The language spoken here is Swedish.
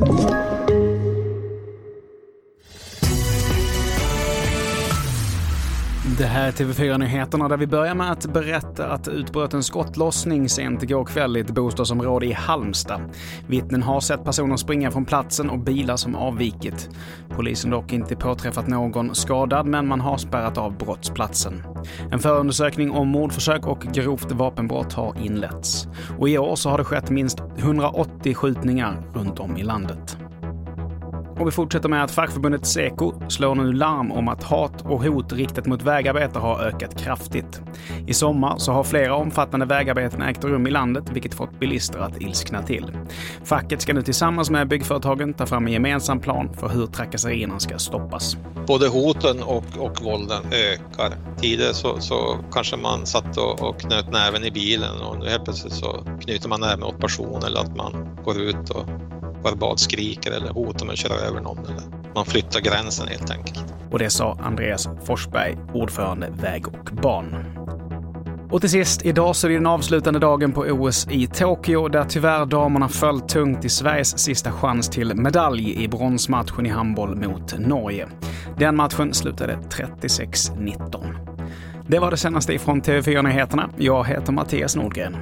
Thank you. Det här är TV4-nyheterna där vi börjar med att berätta att det utbröt en skottlossning sent igår kväll i ett bostadsområde i Halmstad. Vittnen har sett personer springa från platsen och bilar som avvikit. Polisen dock inte påträffat någon skadad, men man har spärrat av brottsplatsen. En förundersökning om mordförsök och grovt vapenbrott har inletts. Och i år så har det skett minst 180 skjutningar runt om i landet. Och vi fortsätter med att fackförbundet Seko slår nu larm om att hat och hot riktat mot vägarbetare har ökat kraftigt. I sommar så har flera omfattande vägarbeten ägt rum i landet, vilket fått bilister att ilskna till. Facket ska nu tillsammans med byggföretagen ta fram en gemensam plan för hur trakasserierna ska stoppas. Både hoten och, och vålden ökar. Tidigare så, så kanske man satt och, och knöt näven i bilen och nu helt plötsligt så knyter man näven åt personen eller att man går ut och verbalt skriker eller hotar med att köra över någon. Eller man flyttar gränsen helt enkelt. Och det sa Andreas Forsberg, ordförande Väg och ban. Och till sist, idag så är det den avslutande dagen på OS i Tokyo där tyvärr damerna föll tungt i Sveriges sista chans till medalj i bronsmatchen i handboll mot Norge. Den matchen slutade 36-19. Det var det senaste ifrån TV4 Nyheterna. Jag heter Mattias Nordgren.